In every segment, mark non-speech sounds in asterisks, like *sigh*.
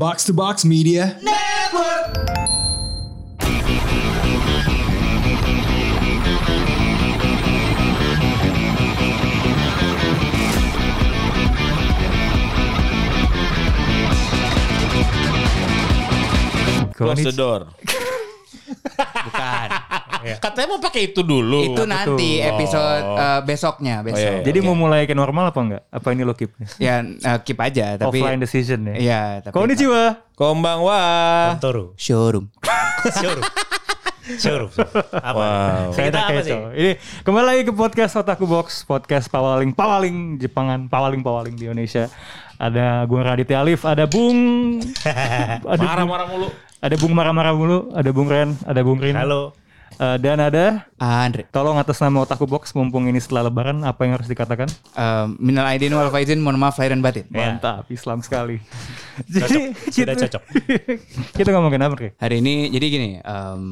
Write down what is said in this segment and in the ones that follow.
Box to Box Media. Close the door. Bukan. Katanya mau pakai itu dulu. Itu nanti episode eh, besoknya besok. iya, iya. Jadi mau mulai ke normal apa enggak? Apa ini lo keep? Ya eh, keep aja tapi Offline decision ya. Iya, tapi Konnichiwa. Kombang wah. Toru. showroom. Showroom. Showroom. Apa? Wow. Saya Kita tak apa keco. Ini kembali lagi ke podcast Otaku Box, podcast pawaling pawaling Jepangan, pawaling pawaling di Indonesia. Ada gue Raditya Alif, ada Bung, *laughs* ada Bung, Marah-marah mulu. ada Bung marah-marah mulu, ada Bung Ren, ada Bung Rin, Halo. Eh, dan ada Andre. tolong atas nama Otaku Box mumpung ini setelah Lebaran apa yang harus dikatakan? Eh, minal aidin wal faizin, mohon maaf lahir dan batin. Mantap, Islam sekali. *laughs* Jadi Sudah kita- cocok. *laughs* kita ngomongin apa Ki? Hari ini jadi gini, em,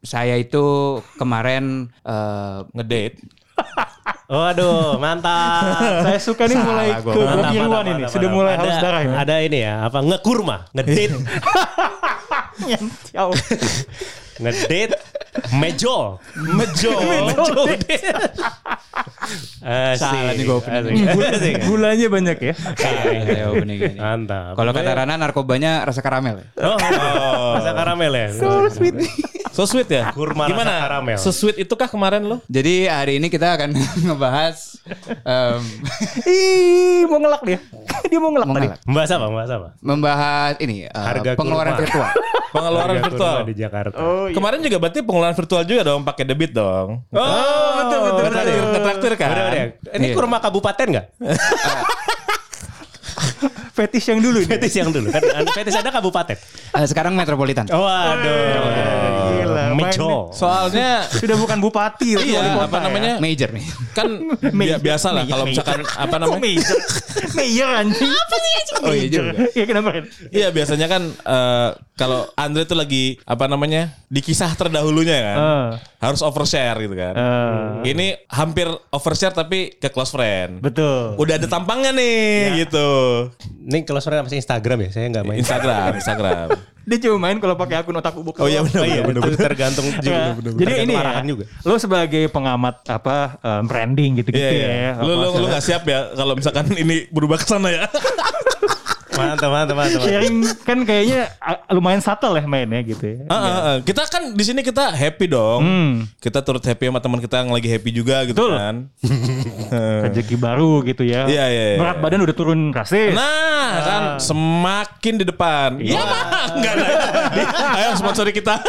saya itu kemarin eh, Ngedate. *laughs* Waduh, mantap. Saya suka nih mulai Salah gua. ke Mantap, kebiruan mantap, ini, mantap, sudah mantap. mulai ada, haus darah ya. Ada ini ya, apa ngekurma, ngedate, Jauh. Mejol, Mejol. *laughs* mejol. *laughs* Asik. Salah nih gua opening. Asik. Gulanya banyak ya. saya opening ini. Mantap. Kalau kata Rana narkobanya rasa karamel. Oh, rasa karamel ya. So sweet ya? Kurma rasa Gimana? karamel. So sweet itu kah kemarin lo? Jadi hari ini kita akan *laughs* ngebahas em, Ih, mau ngelak dia. Dia mau ngelak mau tadi. ngelak. Membahas apa? Membahas apa? membahas ini eh, Harga pengeluaran kurma. virtual. Pengeluaran Harga virtual. di Jakarta. Kemarin juga berarti pengeluaran virtual juga dong pakai debit dong. Oh, betul betul. Ke traktir, ke traktir kan? Bener, bener. Ini Iya. kurma kabupaten nggak? *laughs* Fetish yang dulu. nih. Fetis yang dulu kan. Fetis ada kabupaten. Eh, sekarang metropolitan. Oh, Mejol. Soalnya *laughs* Sudah bukan bupati. lagi, wali iya kota apa ya. namanya? Major nih. Kan *laughs* bi- biasa lah kalau misalkan *laughs* apa namanya? mayor? Mayor anjing. Apa sih Oh iya juga. Iya kenapa Ren? Iya biasanya kan eh, kalau Andre tuh lagi apa namanya di kisah terdahulunya kan Eh, harus overshare gitu kan. eh, Ini hampir overshare tapi ke close friend. betul. Udah ada tampangnya nih gitu. Ini kalau sore masih Instagram ya, saya nggak main. Instagram, Instagram. Dia cuma main kalau pakai akun otaku box. Oh iya benar. Oh iya, benar, itu benar. tergantung juga. Jadi ini ya, juga. lo sebagai pengamat apa eh, branding gitu-gitu Iya, iya. ya. Lu lu apa lu segala- gak siap ya kalau misalkan *laughs* ini berubah ke sana ya. Mantap, mantap, mantap. sharing kan kayaknya lumayan subtle ya mainnya gitu ya. Ah, ah, ah. Kita kan di sini kita happy dong. Hmm. Kita turut happy sama teman kita yang lagi happy juga gitu Betul. kan. *laughs* Rezeki baru gitu ya. Iya, iya, iya. Berat badan udah turun drastis. Nah, kan semakin di depan. Ya, enggak ada. Ayo sponsori kita. *laughs*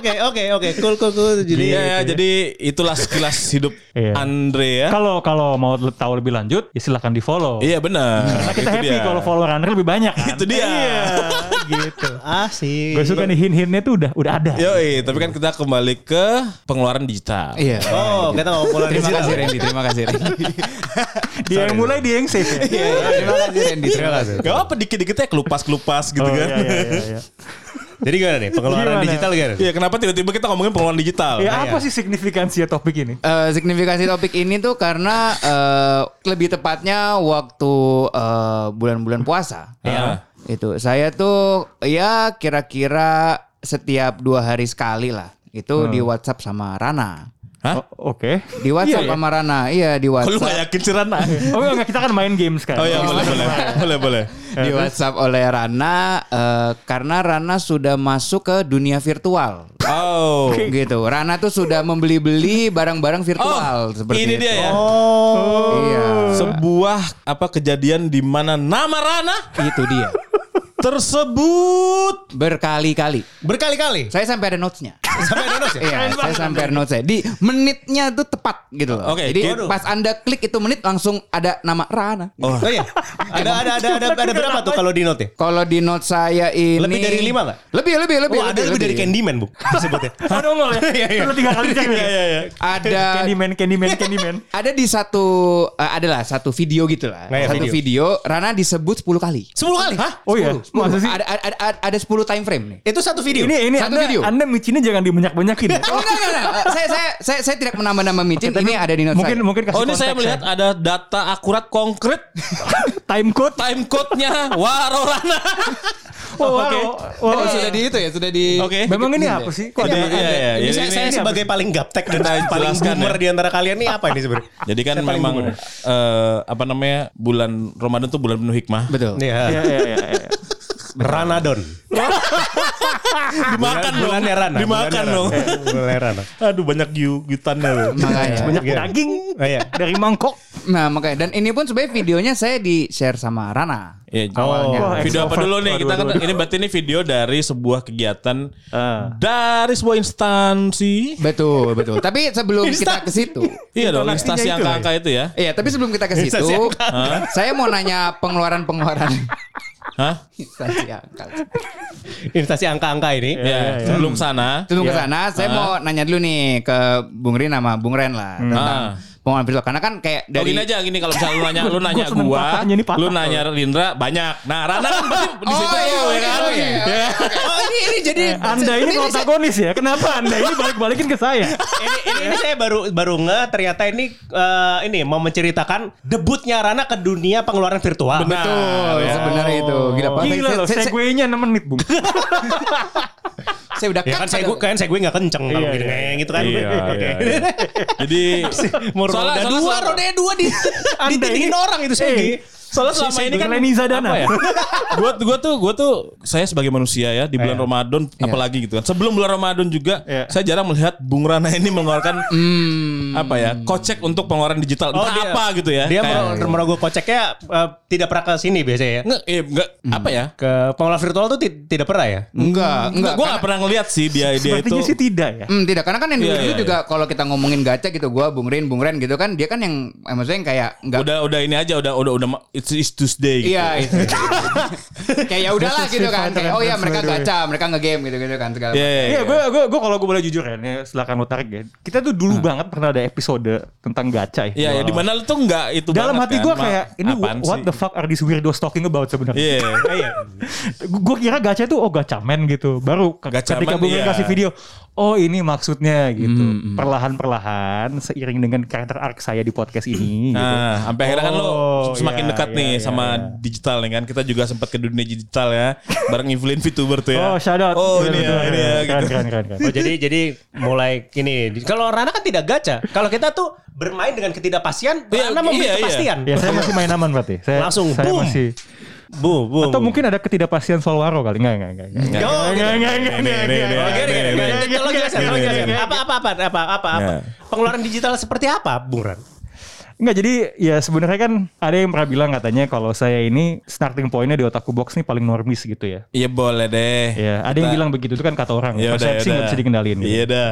Oke, oke, oke. Cool, cool, cool. Jadi Iya, ya, jadi itulah sekilas hidup Iya. Andre ya. Kalau kalau mau tahu lebih lanjut, ya silahkan di follow. Iya benar. Karena kita happy kalau follower Andre lebih banyak kan. Itu dia. Iya, *laughs* gitu. asik. Gue suka nih hint-hintnya tuh udah udah ada. Yoi, tapi kan kita kembali ke pengeluaran digital. Iya. Oh, kita mau pulang Terima digital. kasih Randy, terima kasih Randy. *laughs* Dia yang mulai dia yang save. ya? Iya, terima kasih Randy, terima kasih. Gak apa dikit-dikit ya kelupas-kelupas gitu Oh, kan. iya, iya, iya, iya. *laughs* Jadi gimana nih? Pengeluaran Gimana? digital gimana? Iya, kenapa tiba-tiba kita ngomongin pengeluaran digital? Ya apa sih signifikansi topik ini? Eh, signifikasi topik ini tuh karena eh, lebih tepatnya waktu eh, bulan-bulan puasa. Iya. Itu saya tuh ya kira-kira setiap dua hari sekali lah. Itu di WhatsApp sama Rana. Hah? Oh, Oke. Di WhatsApp Iya, iya. sama Rana. Iya di WhatsApp. gak yakin sih Rana? Oh enggak, kita kan main games kan. Oh iya boleh boleh boleh boleh. di WhatsApp oleh Rana eh, karena Rana sudah masuk ke dunia virtual. Oh. *laughs* Gitu. Rana tuh sudah membeli-beli barang-barang virtual Oh, seperti ini itu. dia ya. Iya. Sebuah apa kejadian di mana nama Rana Itu dia. Tersebut Berkali-kali. Berkali-kali. Saya sampai ada notes-nya. Sampai ada notes ya? *laughs* Iya, saya sampai ada notes-nya. Di menitnya tuh tepat gitu loh. Oke, Jadi waduh. pas Anda klik itu menit langsung ada nama Rana. Oh. Oh iya. Ada ada ada ada ada berapa tuh kalau di note ya? Kalau di note saya ini Lebih dari lima nggak? Lebih, lebih, lebih. Oh, ada lebih dari Candyman, Bu. Disebutnya. *laughs* Ada nol ya? Iya, iya. Tiga kali cek ya? Iya iya. Ada *laughs* Candyman, Candyman, Candyman. ada di satu eh, adalah satu video gitu lah. Nah, ya, satu video. video. Rana disebut 10 kali. 10 kali. Hah? Oh iya. 10 Masa sih? Ada, ada, ada, ada 10 time frame nih. Itu satu video. Ini ini Satu anda, video. anda micinnya jangan dibanyak-banyakin. ya. *laughs* Oh enggak enggak, enggak. *laughs* saya, saya saya saya tidak menambah-nambah micin. Ini ada di note mungkin saya. mungkin kasih Oh ini saya melihat ya. ada data akurat konkret *laughs* time code. time code-nya Warorana. Oh, Oke. oh, Oh, sudah di itu ya, sudah di Oke. Memang ini apa sih? Kok Ini ada? apa? Iya, iya. Ini Jadi saya, ini- saya ini sebagai paling gaptek dan paling jelaskan boomer ya. di antara kalian nih apa ini sebenarnya? Jadi kan memang eh, apa namanya bulan Ramadan tuh bulan penuh hikmah. Betul. Iya. Iya iya iya. Ranadon. *laughs* Dimakan dong. Bulannya Rana. Dimakan dong. Bulannya Rana. Aduh banyak giutannya loh. Makanya. Banyak Iya. daging Oh, iya. dari mangkok. Nah, makanya dan ini pun sebenarnya videonya saya di share sama Rana. Ya, Awalnya. Wah, video apa dulu nih? Kita kan ini berarti ini video dari sebuah kegiatan Ah. dari sebuah instansi. Betul, betul. Tapi sebelum kita ke situ, Iya dong, instansi itu, angka-angka itu ya. Iya, tapi sebelum kita ke situ, saya mau nanya pengeluaran-pengeluaran Hah? instansi angka. Instansi angka-angka ini. Ya, sebelum sana. Sebelum ke Iya. sana, saya mau nanya dulu nih ke Bung Rin sama Bung Ren lah tentang Pengeluaran virtual. Karena kan kayak Oh, dari gini aja gini kalau misalnya lu nanya lu *laughs* Gua nanya gua, ini patah. lu nanya Rindra banyak. Nah, Rana kan pasti *laughs* di situ Oh, iya, ya oke, kan. oke, Ya. *laughs* Oh ini ini jadi Anda ini protagonis ya. Kenapa Anda ini balik-balikin ke saya? ini, ini, ini saya baru baru nge ternyata ini eh, ini mau menceritakan debutnya Rana ke dunia pengeluaran virtual. Betul, ya. sebenarnya itu. Gila, Pak. Gila loh, segue-nya 6 menit, Bung. Saya udah Ya kan saya gue kan saya gue nggak kenceng kalau Iya, gini iya. ngeng gitu kan. Iya, *laughs* Oke. iya, Jadi *laughs* Mau soalnya- roda dua, roda dua di ditinggiin orang itu sih. Soalnya selama ini kan Leni Zadana. apa ya? *laughs* Gua gua tuh gua tuh saya sebagai manusia ya di bulan Iya. Ramadan Iya. apalagi gitu kan. Sebelum bulan Ramadan juga Iya. saya jarang melihat Bung Rana ini mengeluarkan Hmm. apa ya? Kocek untuk pengeluaran digital. Oh, Entah dia- apa gitu ya. Dia Kayak- mau merogoh koceknya eh, tidak pernah ke sini biasanya ya. Nggak, eh, nggak apa ya? Ke pengelola virtual tuh ti- tidak pernah ya. Enggak, enggak. Gue gak pernah ngeliat sih dia dia itu. Sepertinya sih tidak ya. Hmm, tidak karena kan yang dulu Iya, iya, juga kalau kita ngomongin gacha gitu gua Bung Rin Bung Ren gitu kan dia kan yang eh, maksudnya yang kayak enggak Udah udah ini aja udah udah udah it's, it's Tuesday gitu. Iya itu. *laughs* kayak ya udahlah is gitu kan. Kayak, oh ya mereka gacha, mereka ngegame gitu-gitu kan segala Iya, macam. iya, Iya, gue gue gue kalau gue boleh jujur ya, ini silakan lo tarik ya. Kita tuh dulu banget pernah ada episode tentang gacha ya. Iya, ya, di mana lu tuh nggak itu Dalam banget hati kan. gue kayak ini apaan what sih? the fuck are these weirdos talking about sebenarnya? Iya. *laughs* Iya. gue kira gacha itu oh gachamen gitu. Baru Gachamen, ketika Ren iya. kasih video, oh ini maksudnya gitu. Perlahan-perlahan seiring dengan karakter arc saya di podcast ini. gitu. Nah, sampai akhirnya kan lo Oh, semakin iya, dekat iya, nih iya, sama iya. digital nih kan. Kita juga sempat ke dunia digital ya. Bareng influencer VTuber tuh ya. Oh shout out. Oh, ini ya, ini ya gitu. Keren, keren, keren, keren. Oh jadi jadi mulai ini. Kalau Rana kan tidak gacha. Kalau kita tuh bermain dengan ketidakpastian, Iya, Rana memberi iya, iya. kepastian. Ya saya masih main aman berarti. Saya, Langsung saya boom. masih Bu, bu. atau mungkin ada ketidakpastian soal waro kali. Enggak, enggak, enggak. enggak. Enggak. Enggak, enggak, enggak, enggak, enggak, enggak, enggak, gini. enggak, Tolong enggak, enggak, tolong enggak, enggak, Apa, apa, apa, apa, apa, apa. Pengeluaran digital seperti apa, Bung Ran? Enggak jadi ya sebenarnya kan ada yang pernah bilang katanya kalau saya ini starting pointnya di otakku box nih paling normis gitu ya. Iya boleh deh. Ya, ada yang bilang begitu itu kan kata orang. Ya udah, Persepsi nggak udah. bisa dikendalin. Gitu. Iya dah.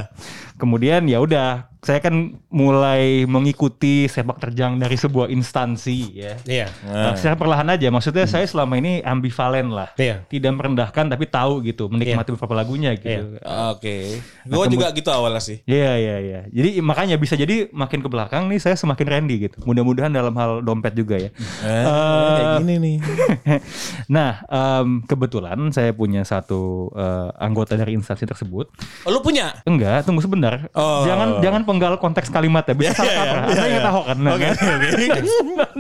Kemudian ya udah, saya kan mulai mengikuti sepak terjang dari sebuah instansi ya. Iya. Nah, secara perlahan aja, maksudnya saya selama ini ambivalen lah, Iya. tidak merendahkan tapi tahu gitu, menikmati beberapa lagunya gitu. Oke. Gue juga gitu awalnya sih. Iya iya iya. Jadi makanya bisa jadi makin ke belakang nih saya semakin randy gitu. Mudah-mudahan dalam hal dompet juga ya. Eh, kayak gini nih. *laughs* nah em, kebetulan saya punya satu eh, anggota dari instansi tersebut. Oh, lu punya? Enggak, tunggu sebentar. Oh. Jangan jangan penggal konteks kalimat ya. Bisa salah Iya, kaprah. iya, Anda iya. ingat Ahok kan? Nah, Oke, kan? oke. *laughs*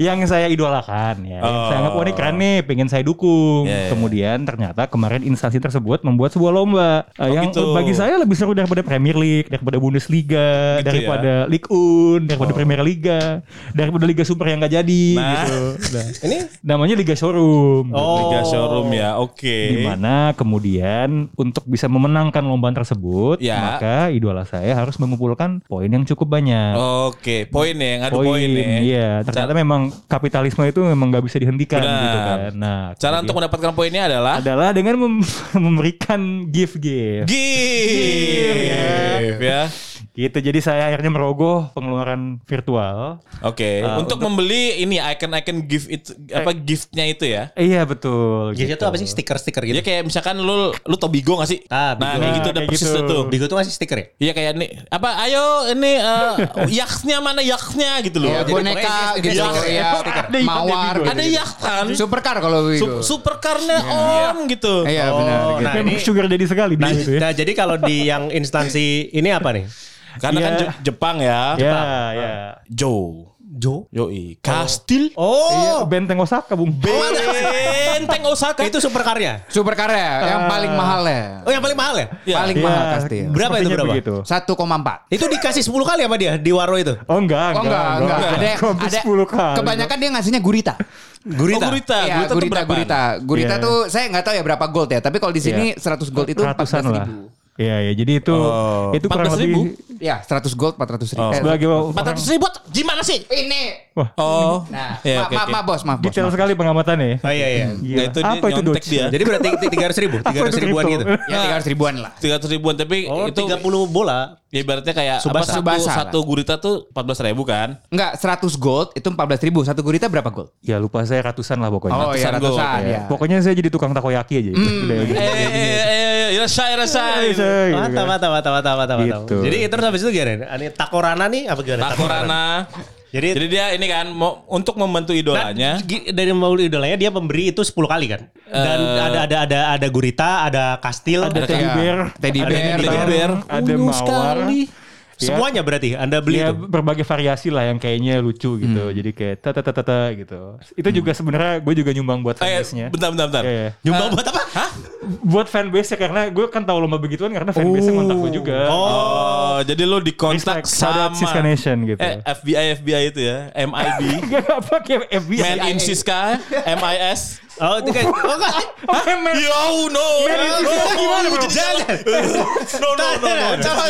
yang saya idolakan ya. Oh. Saya anggap wah ini keren nih, pengen saya dukung. Iya, iya. Kemudian ternyata kemarin instansi tersebut membuat sebuah lomba Oh, yang gitu. bagi saya lebih seru daripada Premier League, daripada Bundesliga, Gitu daripada Ligue 1, daripada Premier Liga, daripada Liga Super yang nggak jadi Nah. gitu. Nah, Ini namanya Liga Showroom. Oh. Liga showroom ya. Oke. Di mana kemudian untuk bisa memenangkan lomba tersebut, Ya. maka idola saya harus mengumpulkan poin yang cukup banyak. Oke, poin ya, ngadu poin, ya. Iya, ternyata memang kapitalisme itu memang nggak bisa dihentikan Benar. gitu kan. Nah, Cara untuk mendapatkan poinnya adalah adalah dengan mem- *laughs* memberikan gift gift. gift, ya. Gitu. Jadi saya akhirnya merogoh pengeluaran virtual. Oke, Uh, untuk, membeli ini icon-icon gift itu apa giftnya itu ya? Eh, Iya betul. Giftnya gitu. tuh apa sih? Stiker-stiker gitu. Dia kayak misalkan lu lu tau Bigo gak sih? Ah, nah, Bigo. kayak gitu Nah, udah persis gitu. tuh. Bigo tuh ngasih stiker ya? Iya kayak nih apa ayo ini uh, yaksnya mana yaksnya gitu loh. Ya, jadi boneka gitu stiker, ya. stiker. Ada Mawar. Bigo, gitu. Ada yak kan? Supercar kalau Wigo. supercarnya on gitu. Iya Oh, benar. gitu. nah, ini- sugar daddy sekali Nah, itu ya. nah, jadi kalau di yang instansi ini apa nih? Karena kan Iya. Je- Jepang ya. Ya, ya. Jo. Jo. Yoi. Kastil. Iya, Oh, benteng Osaka, Bung. Benteng Osaka. itu supercarnya. Supercar ya, yang paling mahal ya. Oh, yang paling mahal ya? Iya. Paling Iya, mahal pasti. ya. Berapa itu, berapa? begitu. 1,4. Itu dikasih 10 kali apa dia di Waro itu? Oh enggak, Oh enggak, enggak. Ada Hampir ada 10 kali. Kebanyakan dia ngasihnya gurita. Gurita. Oh, gurita. Iya, gurita, tuh gurita, berapaan? gurita. Gurita Iya. tuh saya nggak tahu ya berapa gold ya, tapi kalau di sini 100 gold itu ratusan 14 lah. Iya, ya. Jadi itu Oh, itu kurang 14.000? lebih Ya, 100 gold 400 ribu. Oh. Eh, sebagai 400 ribu gimana sih? Ini. Wah, Oh. Nah, Iya, ma- oke, ma- oke. maaf bos, maaf bos. detail maaf. sekali pengamatannya. Oh iya iya. Gila. Nah, itu Apa itu nyontek Doge? dia. Jadi berarti 300 ribu, *laughs* 300 itu ribuan gitu. *laughs* Ya 300 ribuan lah. 300 ribuan tapi Oh, itu 30 bola. Ya ibaratnya kayak Subasa. apa, satu, Subasa satu gurita tuh 14 ribu kan? Enggak, 100 gold itu 14 ribu. Satu gurita berapa gold? Ya lupa saya ratusan lah pokoknya. Oh iya, Ratusan gold, ratusan ya. ya. Pokoknya saya jadi tukang takoyaki aja. itu. Udah gitu. Eh, eh, eh, eh, rasai, rasai. Saya gitu kan. mantap, mantap, mantap, mantap, mantap. Gitu. Jadi terus habis itu gimana? Ini takorana nih apa gimana? Takorana. Jadi- Jadi dia ini kan mau untuk membantu idolanya. Nah, dari mau idolanya dia pemberi itu 10 kali kan. Dan ada ada ada ada gurita, ada kastil, Ada teddy Iya. bear, Teddy ada bear, bintang, teddy bear. ada mawar. sekali. Ya, semuanya berarti Anda beli ya, itu. berbagai variasi lah yang kayaknya lucu gitu. Jadi kayak tata tata tata gitu. Itu juga sebenarnya gue juga nyumbang buat Eh, fanbase-nya. bentar, bentar, bentar. Iya, iya. Nyumbang buat apa? Hah? Buat fanbase ya karena gue kan tahu lomba begituan karena fanbase-nya ngontak gue juga. Oh, jadi lu dikontak Respect, shout out sama Siska Nation gitu. Eh, FBI FBI itu ya, MIB. *laughs* Gak apa kayak FBI. Man in Siska, MIS. Oh, itu kan. Oh, enggak. Man- Yo no. Gimana, bro? Jangan. *laughs* No no no *laughs* no. Coba,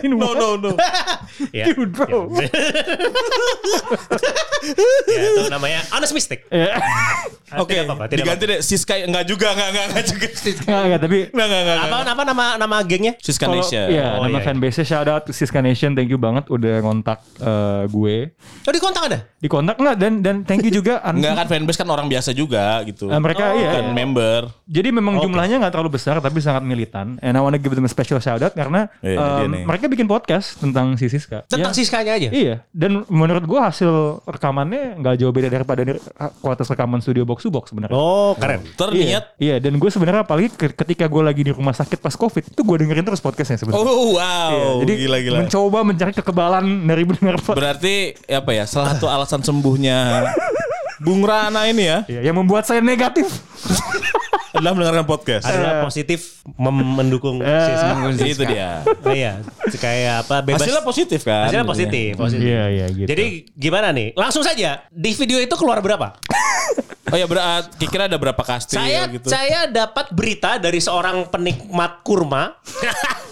in *laughs* No no no. Ya. Dude bro. Ya, itu namanya honest mistake. Ya. Oke, apa-apa, tidak diganti deh Siska enggak juga, enggak enggak enggak juga. Nggak, nggak, tapi Enggak enggak enggak. Apa apa nama nama gengnya? Siska Nation. ya Oh, nama iya, iya. fanbase shout out to Siska Nation thank you banget udah ngontak eh, gue Oh, di kontak ada? di kontak nggak dan dan thank you juga Enggak kan fanbase kan orang biasa juga gitu. eh, mereka iya Kan member. jadi memang jumlahnya nggak terlalu besar tapi sangat militan and I wanna give them a special shout out karena Iya, em, dia nih. mereka bikin podcast tentang si Siska Tentang Ya, Siskanya aja. Iya, dan menurut gue hasil rekamannya nggak jauh beda daripada dari kualitas rekaman studio box to box sebenarnya. Oh, keren. Terniat. Iya, iya, dan gue sebenarnya apalagi ke- ketika gue lagi di rumah sakit pas covid itu gue dengerin terus podcastnya sebenarnya. Oh wow, Iya, jadi gila gila. mencoba mencari kekebalan dari podcast. Berarti apa ya? Salah satu alasan sembuhnya *laughs* Bung Rana ini ya Iya, yang membuat saya negatif. adalah mendengarkan podcast. Adalah positif mem- mendukung Siska. Itu dia. Oh, iya, kayak apa bebas. Hasilnya positif kan? Hasilnya positif, positif. Iya, iya gitu. Jadi gimana nih? Langsung saja di video itu keluar berapa? Oh ya berat. Kira-kira ada berapa kastil saya gitu? saya dapat berita dari seorang penikmat kurma *laughs*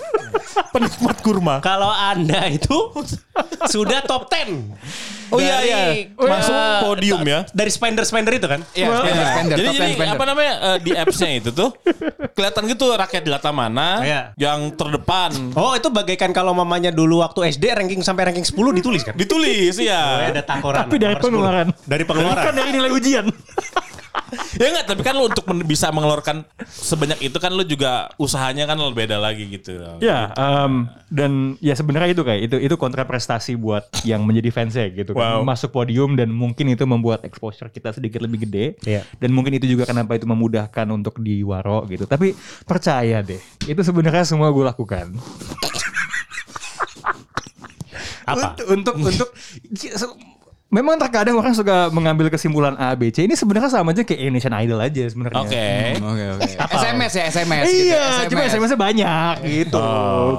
penikmat kurma. kalau anda itu sudah top 10 Oh iya iya. Masuk podium ya. dari spender spender itu kan Iya, spender, spender, Jadi, top jadi spender. apa namanya eh, di appsnya itu tuh kelihatan gitu rakyat jelata mana Iya. yang terdepan. oh itu bagaikan kalau mamanya dulu waktu SD ranking sampai ranking 10 ditulis kan Ditulis Oh, ya. ada takoran Tapi dari nomor 10. pengeluaran. dari pengeluaran Kan dari nilai ujian. *laughs* ya enggak, tapi kan lu untuk men- bisa mengeluarkan sebanyak itu kan lu juga usahanya kan lebih beda lagi gitu. Ya, em, dan ya sebenarnya itu kayak itu itu kontra prestasi buat yang menjadi fansnya gitu kan. Wow. Masuk podium dan mungkin itu membuat exposure kita sedikit lebih gede. Iya. Dan mungkin itu juga kenapa itu memudahkan untuk diwaro gitu. Tapi percaya deh, itu sebenarnya semua gue lakukan. apa Untuk untuk, untuk Memang terkadang orang suka mengambil kesimpulan A, B, C. Ini sebenarnya sama aja kayak Indonesian Idol aja sebenarnya. Oke. Oke, oke. *laughs* SMS ya, SMS gitu. Iya, cuma SMS-nya banyak gitu.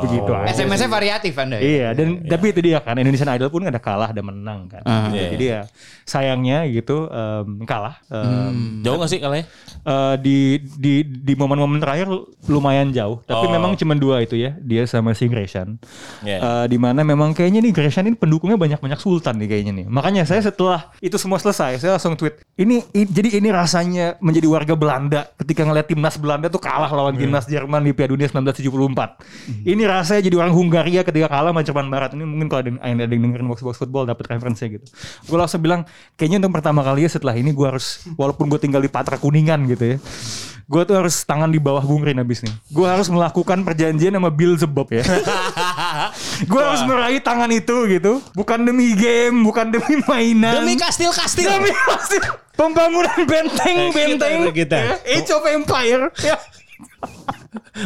Begitu aja. SMS-nya variatif Anda ya? Iya, dan tapi itu dia kan Indonesian Idol pun ada kalah ada menang kan. Ah, Gitu. iya. Jadi ya sayangnya gitu em, kalah. Em, Jauh gak sih kalahnya? eh, di di di momen-momen terakhir lumayan jauh. Tapi Oh. memang cuma dua itu ya, dia sama si Gresham. Iya. Eh, di mana memang kayaknya nih Gresham ini pendukungnya banyak-banyak Sultan nih kayaknya nih. Makanya saya setelah itu semua selesai, saya langsung tweet. Ini i- jadi ini rasanya menjadi warga Belanda ketika ngeliat timnas Belanda tuh kalah lawan timnas Jerman di Piala Dunia 1974. Ini rasanya jadi orang Hungaria ketika kalah sama Jerman Barat. Ini mungkin kalau ada yang, ada yang dengerin box box football dapat referensinya gitu. Gue langsung bilang kayaknya untuk pertama kalinya setelah ini gue harus walaupun gue tinggal di Patra Kuningan gitu ya. Gue tuh harus tangan di bawah Bung Rin abis nih. Gue harus melakukan perjanjian sama Bill Zebob ya. *laughs* gue harus meraih tangan itu gitu. Bukan demi game, bukan demi mainan. Demi kastil-kastil. Demi kastil. Pembangunan benteng, kita, benteng. kita. Ya, Age of Empire.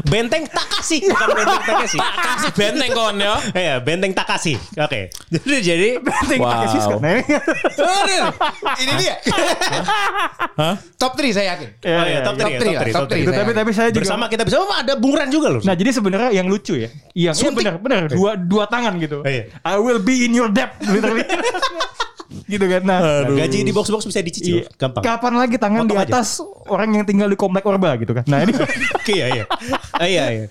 Benteng Takashi, bukan benteng Takashi. Kasih benteng kawan ya. Iya, benteng Takashi. Oke. Jadi jadi Benteng Wow. Takeshi sekarang. Nah, Ini dia. Top 3 saya yakin. Ya, Oh iya, ya, top ya. 3, top three lah, top three. Itu, tapi tapi saya juga Bersama kita bisa. Oh, ada Bung Ran juga loh. Nah jadi sebenarnya yang lucu ya, yang iya benar benar dua dua tangan gitu. Iya. I will be in your debt literally. *laughs* gitu kan. Nah, gaji di box-box bisa dicicil. iya. Gampang. Kapan lagi tangan Potong di aja. atas orang yang tinggal di komplek Orba gitu kan. Nah ini Oke, *laughs* iya iya. Ah, iya iya.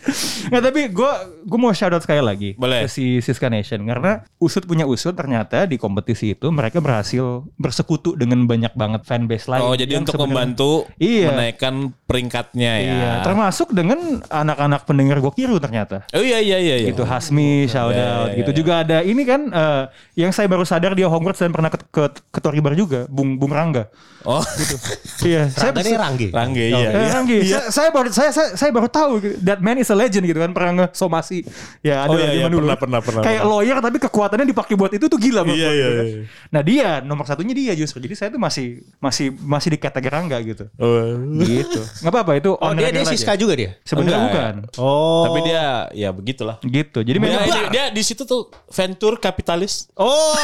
Nggak tapi gue gue mau shout out sekali lagi Boleh. ke si Siska Nation karena usut punya usut ternyata di kompetisi itu mereka berhasil bersekutu dengan banyak banget fanbase lain. Oh jadi yang untuk membantu Iya. menaikkan peringkatnya ya. Iya, termasuk dengan anak-anak pendengar Gokiru ternyata. Oh iya iya iya. iya. Itu Hasmi, shout Ya, out ya, gitu ya. juga ada ini kan eh, yang saya baru sadar dia Hogwarts dan pernah ke, ke, ke Tori Bar juga, Bung Bung Rangga. Oh Iya, *laughs* saya Rangga ini Rangge. Rangge Eh, iya. iya. Ranggi, saya, saya baru saya, saya saya baru tahu that man is a legend gitu kan pernah nge-somasi. Ya ada Oh, iya, iya, dulu. pernah, pernah, pernah, Kayak pernah. lawyer tapi kekuatannya dipakai buat itu tuh gila menurut Iya, iya, gitu kan. iya. Nah, dia nomor satunya dia justru. Jadi saya tuh masih masih masih di kategori Rangga gitu. Oh. gitu. Nggak apa-apa itu Oh, dia dia Siska juga dia. Sebenarnya Enggak. bukan. Oh. Tapi dia ya begitulah. Gitu. Jadi Dia, dia, dia di situ tuh venture kapitalis. Oh.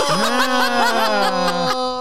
Oh.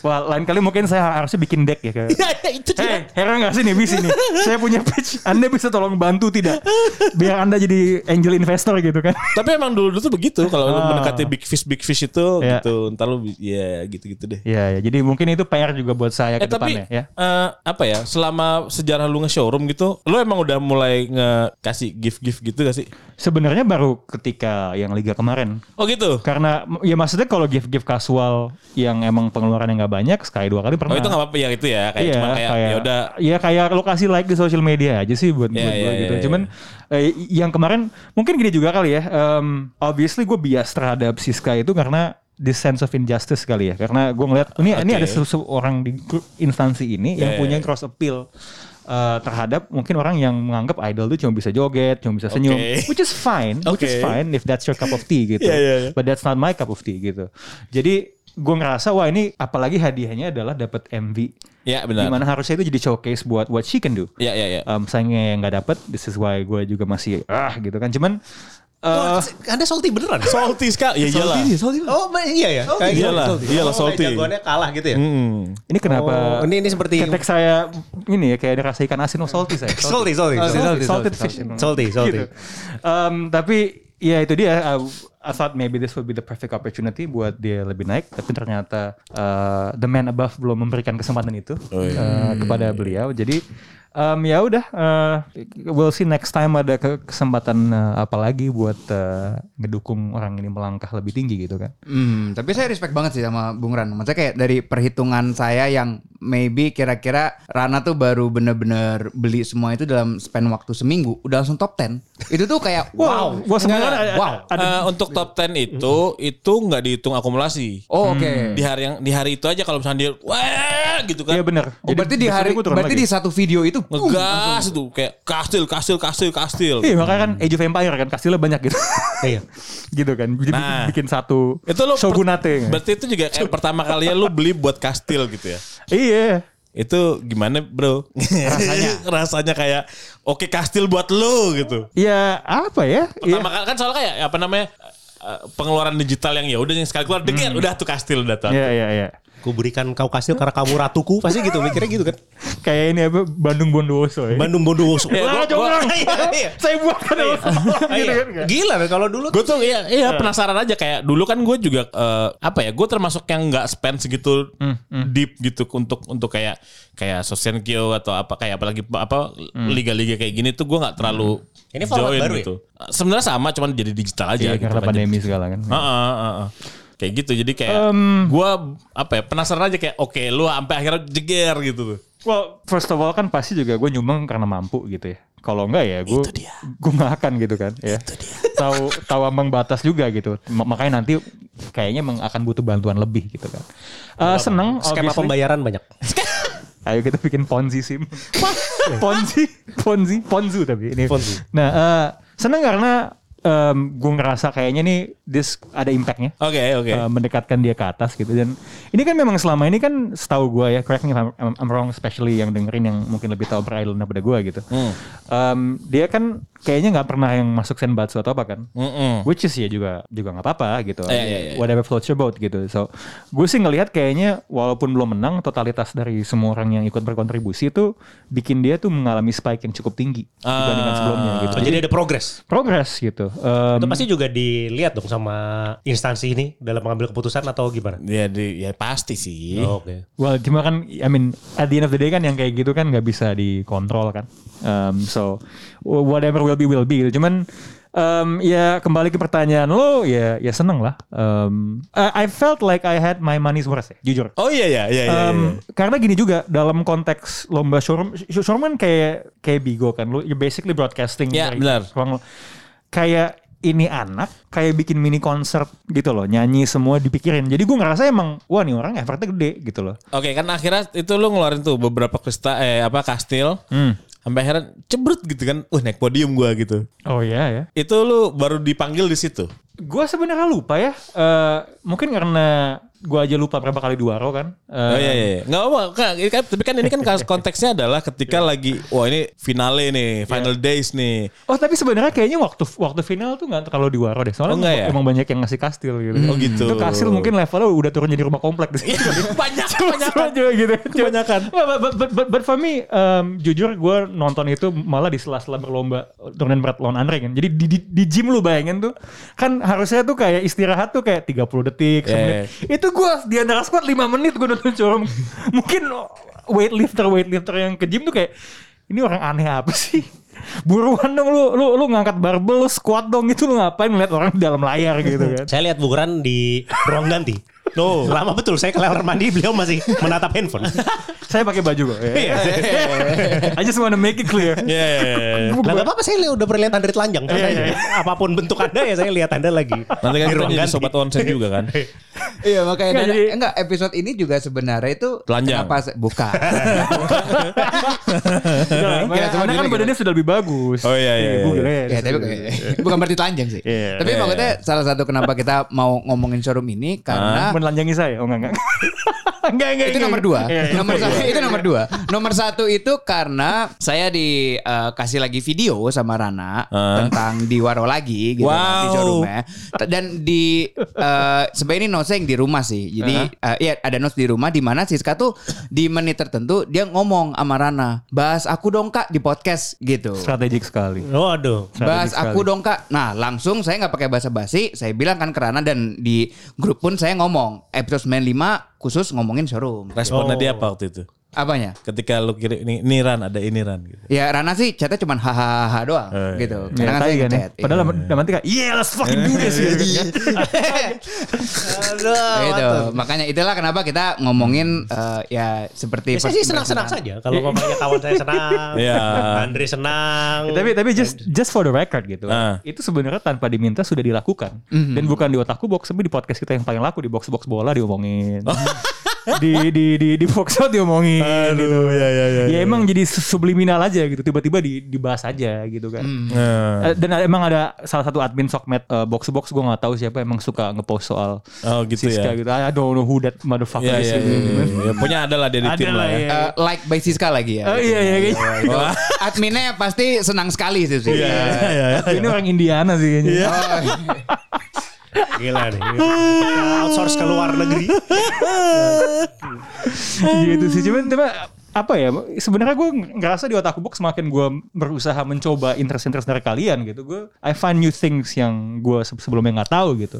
Wah, lain kali mungkin saya harusnya bikin deck ya. Kayak, ya itu Hei, heran gak sih nih bis ini? Saya punya pitch. Anda bisa tolong bantu tidak? Biar Anda jadi angel investor gitu kan? Tapi emang dulu tuh begitu kalau lu Ah. mendekati big fish big fish itu Ya. gitu. Ntar lu ya gitu-gitu deh. Iya, ya. jadi mungkin itu PR juga buat saya Eh ke tapi depannya ya. eh, apa ya selama sejarah lu nge-showroom gitu lu emang udah mulai nge-kasih gift-gift gitu gak sih? Sebenarnya baru ketika yang liga kemarin. Oh gitu? Karena ya maksudnya kalau gift-gift kasual yang emang pengeluarannya nggak banyak sekali dua kali pernah. Oh itu gak apa-apa ya itu ya kayak iya, cuma kayak, ya udah Iya kayak lokasi like di social media aja sih buat, Iya, buat iya, gue iya, gitu. iya. Cuman eh, yang kemarin mungkin gini juga kali ya. em, obviously gue bias terhadap Siska itu karena this sense of injustice kali ya. Karena gue ngeliat ini ini Oke. ada seseorang di instansi ini yang Iya, punya cross appeal. eh, terhadap mungkin orang yang menganggap idol itu cuma bisa joget, cuma bisa senyum, Oke. which is fine, which is fine if that's your cup of tea gitu. Iya, iya, iya. But that's not my cup of tea gitu. Jadi gue ngerasa wah ini apalagi hadiahnya adalah dapat MV ya benar. Di mana harusnya itu jadi showcase buat what she can do. Ya ya ya. Um, sayangnya yang nggak dapet, this is why gue juga masih ah gitu kan. Cuman Oh, uh, Anda salty beneran? Salty sekali. Ya iyalah. Oh, ma- iya ya. Kayak gitu. Iyalah, iyalah, Oh, salty. kayak Jagoannya kalah gitu ya. Hmm. ini kenapa? Oh, ini ini seperti ketek saya ini ya kayak ada rasa ikan asin oh salty saya. *laughs* salty, salty, Salty, salty, salted salty, fish. salty, salty. Gitu. Um, tapi ya itu dia. uh, I thought maybe this would be the perfect opportunity buat dia lebih naik, tapi ternyata uh, the man above belum memberikan kesempatan itu Oh, iya. uh, kepada beliau. Jadi um, ya udah, uh, we'll see next time ada ke- kesempatan uh, apa lagi buat uh, ngedukung orang ini melangkah lebih tinggi gitu kan. Hmm, tapi saya respect banget sih sama Bung Ran. Maksudnya kayak dari perhitungan saya yang maybe kira-kira Rana tuh baru bener-bener beli semua itu dalam span waktu seminggu, udah langsung top 10. Itu tuh kayak wow. Gua sebenarnya Nggak, ada, wow. ada Eh, untuk top 10 itu itu nggak dihitung akumulasi. Oh, oke. Di hari yang di hari itu aja kalau misalnya dia wah gitu kan. Iya bener. Oh, berarti di hari berarti lagi. di satu video itu uh, Ngegas itu kayak kastil kastil kastil kastil. Iya makanya kan Age of Empire kan kastilnya banyak gitu. *laughs* Iya. gitu kan. Jadi Nah. bikin satu Itu lo shogunate. Berarti itu juga kayak pertama kalinya lu beli buat kastil gitu ya. iya. Itu gimana bro? Rasanya *laughs* rasanya kayak oke kastil buat lu gitu. Ya apa ya? Iya. Pertama kali kan soalnya kayak apa namanya eh, pengeluaran digital yang ya udah yang sekali keluar deket udah tuh kastil udah tuh. Iya iya iya. Ku berikan kau kastil karena kamu ratuku pasti gitu mikirnya gitu kan. kayak ini apa Bandung Bondowoso ya. Bandung Bondowoso. Wah, Jonggrang. *laughs* Iya, iya. Saya buat kan Iya. *laughs* *laughs* gitu kan. Kak. Gila kalau dulu Gue tuh iya, iya penasaran aja kayak dulu kan gue juga eh, apa ya gue termasuk yang nggak spend segitu deep gitu untuk untuk kayak kayak Sosenkyo atau apa kayak apalagi apa liga-liga kayak gini tuh gue nggak terlalu Ini format join baru ya? gitu. Sebenarnya sama cuman jadi digital aja Iya, gitu. karena kan. pandemi segala kan. Heeh, heeh. Kayak gitu jadi kayak gua apa ya penasaran aja kayak oke lu sampai akhirnya jeger gitu tuh. Well, first of all kan pasti juga gue nyumbang karena mampu gitu ya. Kalau enggak ya gue gue nggak akan gitu kan ya. Tahu tahu ambang batas juga gitu. Ma- Makanya nanti kayaknya emang akan butuh bantuan lebih gitu kan. Eh seneng skema obviously. pembayaran banyak. *laughs* Ayo kita bikin Ponzi sim. Ponzi, Ponzi, Ponzu tapi ini. Ponzi. Nah, eh seneng karena gue ngerasa kayaknya nih this ada impactnya. Oke, oke. Uh, mendekatkan dia ke atas gitu dan ini kan memang selama ini kan setahu gue ya correct me if I'm, wrong especially yang dengerin yang mungkin lebih tahu Island daripada gue gitu Hmm. Um, dia kan kayaknya nggak pernah yang masuk senbatsu atau apa kan Mm-mm. which is ya juga juga nggak apa-apa gitu Iya, iya, iya. whatever floats your boat gitu so gue sih ngelihat kayaknya walaupun belum menang totalitas dari semua orang yang ikut berkontribusi itu bikin dia tuh mengalami spike yang cukup tinggi dibandingkan Ah. sebelumnya gitu Oh, jadi ada progres. progress gitu Um, Itu pasti juga dilihat dong sama instansi ini dalam mengambil keputusan atau gimana? Ya di ya pasti sih. Oh, Oke. Well, cuma kan, I mean, at the end of the day kan yang kayak gitu kan nggak bisa dikontrol kan. Um, so whatever will be will be. gitu. Cuman um, ya kembali ke pertanyaan lo, ya ya seneng lah. Um, I, I felt like I had my money's worth ya, jujur. Oh iya iya iya iya. iya. Karena gini juga dalam konteks lomba showroom, showroom kan kayak kayak bigo kan, lo you basically broadcasting. Ya, dari benar. Lo. Kayak ini anak kayak bikin mini konser gitu loh, nyanyi semua dipikirin. Jadi gue ngerasa emang wah nih orang effortnya gede gitu loh. Oke kan akhirnya itu lu ngeluarin tuh beberapa krista eh apa kastil. Hmm. Sampai akhirnya cebrut gitu kan. Wah naik podium gua gitu. Oh iya ya. Itu lu baru dipanggil di situ. Gue sebenarnya lupa ya. Eh mungkin karena gue aja lupa berapa kali dua row kan. Eh, Oh iya iya. iya. Nggak apa kan, kan- tapi kan ini kan konteksnya adalah ketika lagi wah ini finale nih, final days nih. Oh tapi sebenarnya kayaknya waktu waktu final tuh nggak terlalu di Waro deh. Soalnya Oh, ya? emang banyak yang ngasih kastil gitu. Oh, gitu. Itu kastil mungkin levelnya udah turun jadi rumah komplek di situ. *laughs* banyak Cuma juga gitu. *laughs* Kebanyakan. Nggak, but, but, but, but for me, um, jujur gue nonton itu malah di sela-sela berlomba turnamen berat lawan Andre kan. Jadi di, di, di gym lu bayangin tuh, kan harusnya tuh kayak istirahat tuh kayak 30 detik, Yeah. Itu gue di antara squad 5 menit gue nonton showroom. *laughs* Mungkin weightlifter weightlifter yang ke gym tuh kayak ini orang aneh apa sih? Buruan dong lu lu lu ngangkat barbel lu squat dong itu lu ngapain ngeliat orang di dalam layar gitu kan. Saya lihat Bukuran di ruang ganti. Tuh, lama betul saya ke kamar mandi beliau masih menatap handphone. *laughs* Saya pakai baju kok. Iya. *laughs* I just wanna make it clear. Iya. iya, iya. Lah gak apa-apa saya lihat udah pernah lihat Anda telanjang. Iya, iya, aja. Apa pun bentuk Anda ya saya lihat Anda lagi. Nanti kan di kita ruang jadi ganti. sobat onsen juga kan. Iya makanya Nggak, dan- jadi- enggak episode ini juga sebenarnya itu Telanjang. kenapa makanya semua Anda kan badannya sudah lebih bagus. Oh, iya, iya, Google iya. ya. ya tapi bukan berarti telanjang sih. Iya. Tapi Iya, maksudnya salah satu kenapa kita mau ngomongin showroom ini karena Menelanjangi saya? Oh enggak enggak. enggak *laughs* enggak. itu enggak. nomor dua. Iya, iya. nomor satu itu nomor dua. Nomor satu itu karena saya dikasih lagi video sama Rana Ah. tentang di Waro lagi gitu kan, di Wow. showroomnya. Dan di eh, sebenarnya ini noseng di rumah sih. Jadi eh, iya ada notes di rumah di mana Siska tuh di menit tertentu dia ngomong sama Rana, bahas aku dong kak di podcast gitu. Strategik sekali. Waduh. Bahas Strategik aku sekali. dong kak. Nah langsung saya nggak pakai bahasa basi. Saya bilang kan ke Rana dan di grup pun saya ngomong episode 95 khusus ngomongin showroom. Responnya Oh. dia apa waktu itu? Apanya? Ketika lu kirim ini, ini Ran ada ini Ran gitu. Ya Rana sih chatnya cuma hahaha doang Eh, gitu. Ya, Karena kan saya kan ya. ngechat. Padahal dalam nanti kayak, yeah let's fucking do this. gitu kan. Aduh. gitu. Makanya itulah kenapa kita ngomongin eh, ya seperti Ya, saya sih senang-senang saja kalau ngomongnya kawan saya senang, *laughs* Iya. Andre senang. Ya, tapi tapi just just for the record gitu. Ah. Itu sebenarnya tanpa diminta sudah dilakukan. Dan bukan di otakku box tapi di podcast kita yang paling laku di box box bola diomongin. *laughs* di di di di box out diomongin gitu. ya ya Ya emang jadi subliminal aja gitu. Tiba-tiba di, dibahas aja gitu kan. Nah. Eh, Dan ada- emang ada salah satu admin Sokmed eh, box to box gue nggak tahu siapa emang suka ngepost soal Oh gitu Siska ya. gitu. I don't know who that motherfucker Iya is. iya gitu. iya. iya. Punya ada lah dia di Ada tim lah, ya. iya. Eh, like by Siska lagi ya. Oh iya iya *laughs* kayaknya. Itu Adminnya pasti senang sekali sih. sih. Iya, Ini orang Indiana sih kayaknya. Oh, *laughs* Gila nih. Outsource ke luar negeri. *laughs* gitu sih cuman cuma apa ya sebenarnya gue ngerasa di otakku box semakin gue berusaha mencoba interest-interest dari kalian gitu gue I find new things yang gue se- sebelumnya nggak tahu gitu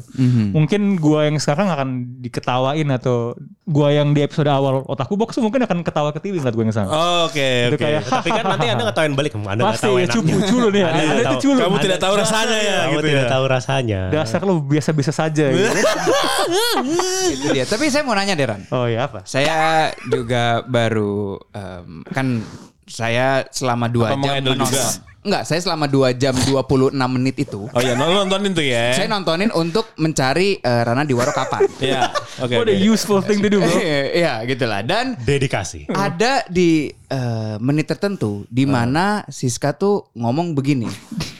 mungkin gue yang sekarang akan diketawain atau gue yang di episode awal otakku box mungkin akan ketawa ketiwi ngeliat gue yang sana Oh, Oke, Itu oke. kayak, Tapi kan nanti Anda ngetawain balik. Anda pasti tahu ya enaknya. cupu culu nih Anda ada nggak itu tahu. culu Kamu tidak tahu rasanya ya, Kamu gitu tidak ya. tahu rasanya. dasar lu biasa-biasa saja gitu. *laughs* Itu dia. Tapi saya mau nanya Deran. oh ya apa Saya juga baru em, kan saya selama dua Apa jam menonton. juga? Enggak, saya selama 2 jam 26 menit itu Oh iya, nonton- nontonin tuh ya. saya nontonin untuk mencari eh, Rana di Waro kapan. *laughs* Iya. Oke. what a useful thing to do bro Iya, gitulah. Dan Dedikasi. ada di eh, menit tertentu di mana Siska tuh ngomong begini.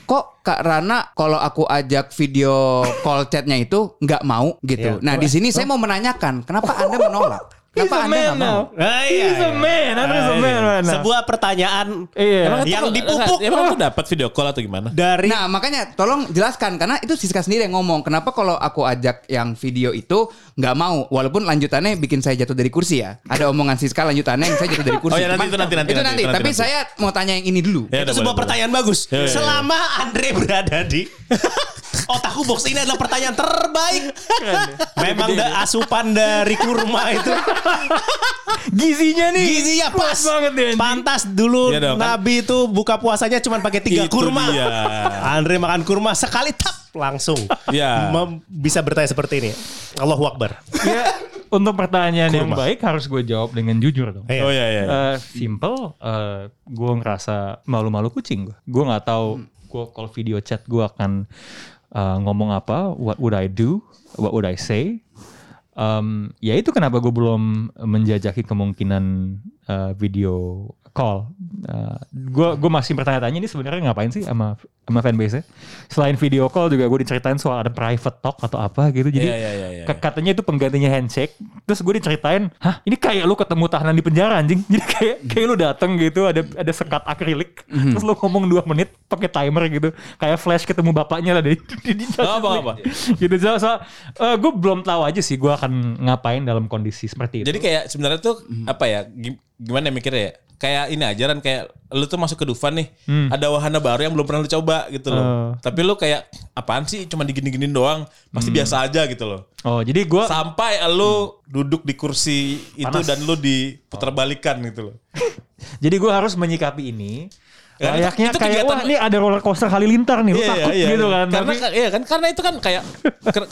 Kok Kak Rana kalau aku ajak video call chatnya itu nggak mau gitu. Iya. Nah di sini saya mau menanyakan kenapa Anda menolak? He's Kenapa a Anda man now. Ah, He's a man. Andre is a man right now. Sebuah pertanyaan Iya. Emang yang tuh- dipupuk Emang tuh dapat video call atau gimana? dari Nah makanya tolong jelaskan karena itu Siska sendiri yang ngomong kenapa kalau aku ajak yang video itu nggak mau walaupun lanjutannya bikin saya jatuh dari kursi ya ada omongan Siska lanjutannya yang saya jatuh dari kursi Oh ya, nanti Cuman- itu nanti, nanti, itu nanti, nanti, nanti, tapi nanti. saya mau tanya yang ini dulu Ya, itu sebuah boleh, pertanyaan bagus. Ya, ya, ya. Selama Andre berada di *laughs* otakku box ini adalah pertanyaan terbaik. Memang da, asupan dari kurma itu Gizinya nih. gizinya pas. banget deh. anjing. Pantas dulu Iya dong, kan? Nabi itu buka puasanya cuma pakai tiga Itu kurma. dia. Andre makan kurma sekali tap langsung. Iya. Mem- bisa bertanya seperti ini. Allahu Akbar. Ya, untuk pertanyaan yang Kurma. baik harus gue jawab dengan jujur dong. Iya. Oh iya iya. Eh, simple, eh, gue ngerasa malu-malu kucing gue. Gue nggak tahu gue kalau video chat gue akan eh, ngomong apa, what would I do, what would I say. Em, ya itu kenapa gue belum menjajaki kemungkinan eh, video call. Gue gue masih bertanya-tanya ini sebenarnya ngapain sih sama sama fanbase Selain video call juga gue diceritain soal ada private talk atau apa gitu. Jadi Iya, iya, iya, iya. ke- katanya itu penggantinya handshake. Terus gue diceritain, hah ini kayak lu ketemu tahanan di penjara anjing. *laughs* Jadi kayak kayak lu dateng gitu ada ada sekat akrilik. Mhm. Terus lu ngomong 2 menit pakai timer gitu. Kayak flash ketemu bapaknya lah *laughs* di, di, di apa, apa? *laughs* gitu so, so, gue belum tahu aja sih gue akan ngapain dalam kondisi seperti itu. Jadi kayak sebenarnya tuh apa ya? Gim- Gimana ya mikirnya ya? Kayak ini aja kan kayak lu tuh masuk ke Dufan nih, ada wahana baru yang belum pernah lu coba gitu loh. Hmm. Oh. Tapi lu kayak apaan sih? Cuma digini-giniin doang, pasti Hmm. biasa aja gitu loh. oh jadi gue Sampai lu duduk di kursi itu Panas. dan lu diputar balikan gitu loh. *laughs* jadi gue harus menyikapi ini. Itu- Layaknya itu kayak kegiatan- wah ini ada roller coaster halilintar nih, lu takut gitu kan. Karena Tapi- iya kan karena itu kan kayak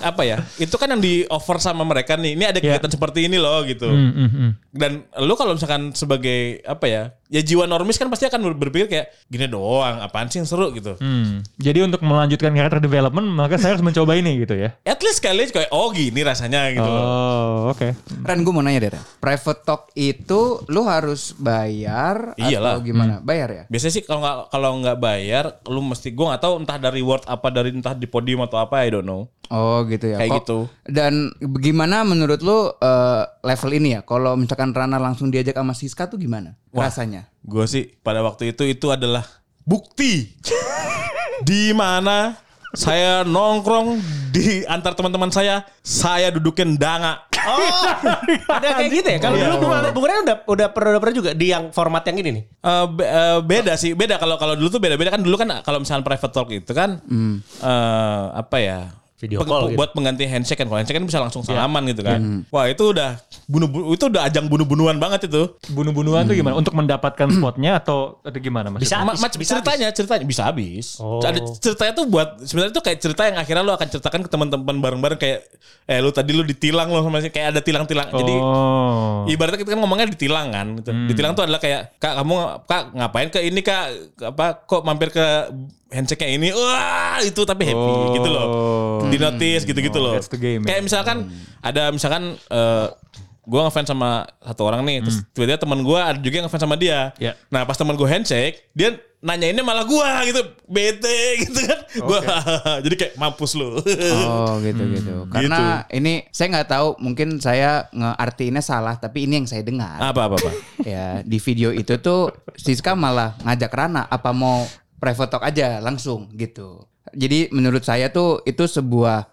apa ya? Itu kan yang di offer sama mereka nih. Ini ada Iya. kegiatan seperti ini loh gitu. Hmm, hmm. Dan lu kalau misalkan sebagai apa ya? Ya jiwa normis kan pasti akan ber- berpikir kayak gini doang, apaan sih yang seru gitu. Hmm. Jadi untuk melanjutkan character development maka saya harus mencoba ini gitu ya. At least kali kayak oh gini rasanya gitu loh. Oh, oke. Ren gue mau nanya deh Ren. Private talk itu lu harus bayar Iyalah. atau gimana? Bayar ya? Biasanya sih kalau nggak kalau nggak bayar, lu mesti gue nggak tahu entah dari reward apa dari entah di podium atau apa, I don't know. Oh gitu ya. Kayak Kok- gitu. Dan bagaimana menurut lu eh, level ini ya? Kalau misalkan Rana langsung diajak sama Siska tuh gimana rasanya? Gue sih pada waktu itu itu adalah bukti *laughs* di mana saya nongkrong di antar teman-teman saya, saya dudukin danga. Oh, ada kayak gitu ya. Kalau Iya. dulu Bung Ren udah udah pernah udah pernah juga di yang format yang ini nih. Eh, be- eh, beda sih, beda kalau kalau dulu tuh beda-beda kan dulu kan kalau misalnya private talk itu kan eh, apa ya? Video Peng- call gitu. buat pengganti handshake kan. Kalau handshake kan bisa langsung salaman gitu kan. Wah, itu udah bunuh itu udah ajang bunuh-bunuhan banget itu. Bunuh-bunuhan tuh gimana? Untuk mendapatkan spotnya atau atau gimana mas? Bisa. Ma- habis, ma- bisa ceritanya ceritanya bisa habis. Oh. Ada ceritanya tuh buat sebenarnya tuh kayak cerita yang akhirnya lu akan ceritakan ke teman-teman bareng-bareng kayak eh lu tadi lu ditilang lo sama si kayak ada tilang-tilang. Jadi Oh. ibaratnya kita kan ngomongnya ditilang kan gitu. Ditilang tuh adalah kayak kak kamu kak ngapain ke ini kak apa kok mampir ke handshake-nya ini wah itu tapi happy Oh. gitu loh. Di notice gitu-gitu Oh, loh. that's the game, ya. kayak misalkan ada misalkan eh gue ngefans sama satu orang nih, terus tiba-tiba teman gue ada juga yang ngefans sama dia. Ya. Nah pas teman gue handshake, dia nanyainnya malah gue gitu, bete gitu kan. Gua *laughs* jadi kayak mampus lu. Oh *laughs* gitu gitu. Karena ini saya nggak tahu mungkin saya ngeartiinnya salah tapi ini yang saya dengar. apa apa apa. *laughs* ya di video itu tuh Siska malah ngajak Rana apa mau private talk aja langsung gitu. Jadi menurut saya tuh itu sebuah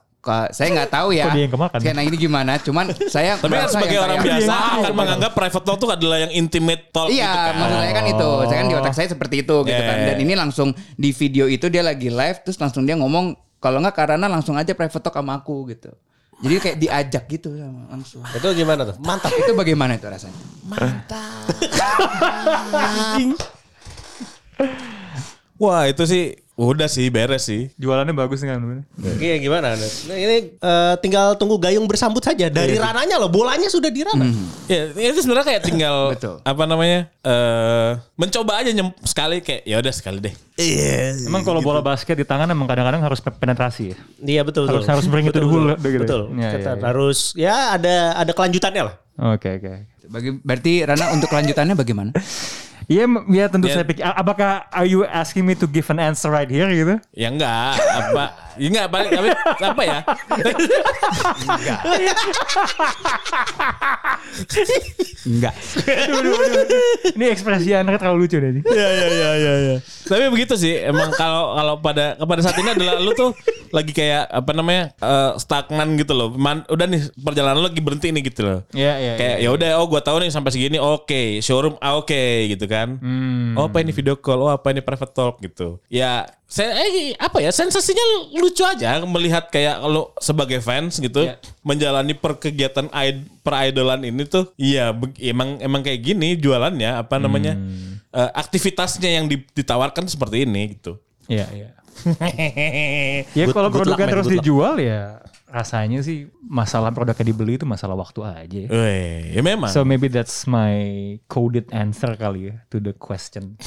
saya nggak tahu ya. Kok dia yang kemakan? Skena ini gimana? Cuman saya Tapi kan sebagai orang kayak- biasa Iya. akan menganggap private talk itu adalah yang intimate talk Iya, gitu kan. maksud saya kan itu. Saya kan di otak saya seperti itu gitu Yeah. kan. Dan ini langsung di video itu dia lagi live terus langsung dia ngomong kalau nggak karena langsung aja private talk sama aku gitu. Jadi kayak diajak gitu sama- langsung. Itu gimana tuh? Mantap. Itu bagaimana itu rasanya? Wah itu sih udah sih beres sih. Jualannya bagus kan. Oke, gimana? Nah, ini eh, tinggal tunggu Gayung bersambut saja dari rananya loh. Bolanya sudah di Rana. Ya itu sebenarnya kayak tinggal *laughs* Betul. apa namanya eh mencoba aja nyem, sekali kayak ya udah sekali deh. Emang kalau bola basket di tangan emang kadang-kadang harus pe- penetrasi ya. Iya betul. Harus- betul. harus bring it to the Betul, Betul. gitu. betul. Iya, Kita iya, iya. harus ya ada ada kelanjutannya lah. Oke oke. Bagi berarti Rana untuk kelanjutannya bagaimana? *laughs* Iya, ya tentu Ya. saya pikir. Apakah are you asking me to give an answer right here gitu? Ya enggak apa enggak apa, tapi apa ya? Enggak. Aduh, aduh, aduh, aduh. Ini ekspresi Andre terlalu lucu deh. ini. ya ya ya ya ya. Tapi begitu sih emang kalau kalau pada pada saat ini adalah lu tuh lagi kayak apa namanya eh, stagnan gitu loh. Man, udah nih perjalanan lu lagi berhenti nih gitu loh. Iya, iya. Kayak ya udah oh gua tahu nih sampai segini oke showroom ah, oke gitu kan. Oh apa ini video call oh apa ini private talk gitu. Ya saya eh, apa ya sensasinya lucu aja melihat kayak kalau sebagai fans gitu menjalani perkegiatan id- peridolan ini tuh iya emang emang kayak gini jualannya apa namanya eh, aktivitasnya yang di- ditawarkan seperti ini gitu. Iya, iya. *laughs* Ya Good- kalau produknya terus dijual ya rasanya sih masalah produknya dibeli itu masalah waktu aja. Weh, ya memang. So maybe that's my coded answer kali ya to the question. *laughs*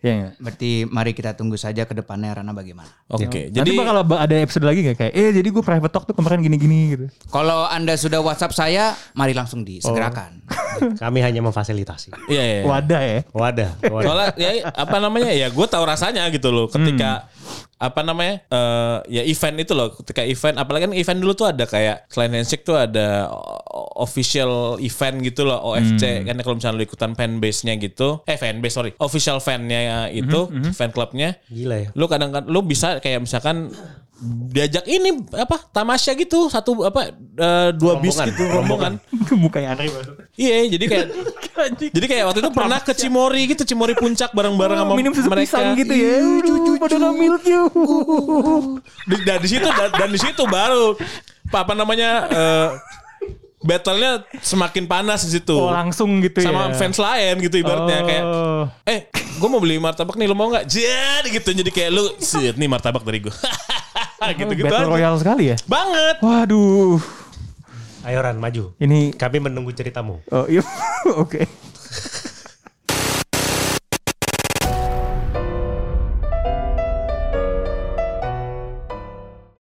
Iya nggak? Berarti mari kita tunggu saja ke depannya Rana bagaimana. Oke, Nanti jadi bakal ada episode lagi nggak kayak, eh jadi gue private talk tuh kemarin gini-gini gitu. Kalau Anda sudah WhatsApp saya, mari langsung disegerakan. *laughs* Kami hanya memfasilitasi. iya iya. Wadah ya. Wadah. wadah. Soalnya ya apa namanya ya gue tahu rasanya gitu loh ketika apa namanya eh ya event itu loh ketika event apalagi kan event dulu tuh ada kayak selain handshake tuh ada official event gitu loh OFC kan kalau misalnya lu ikutan fanbase-nya gitu. Eh fanbase sorry official fan-nya itu fan clubnya. Gila ya. lu kadang kadang lu bisa kayak misalkan diajak ini apa tamasya gitu satu apa eh, dua bis Rombongan. gitu rombongan *laughs* Mukanya aneh banget. iya jadi kayak jadi kayak waktu itu pernah ke Cimori gitu Cimori puncak bareng-bareng sama minum susu mereka pisang gitu ya. Milk you. di, dan di situ dan, dan di situ baru apa, apa namanya eh battle-nya semakin panas di situ Oh langsung gitu sama ya. fans lain gitu ibaratnya Oh. kayak eh gue mau beli martabak nih lo mau nggak jadi gitu jadi kayak lu sih nih martabak dari gue *laughs* gitu gitu Battle aja Royale sekali ya. banget Waduh. Ayo Ran, maju. Ini Kami menunggu ceritamu. oh iya. *laughs* Oke.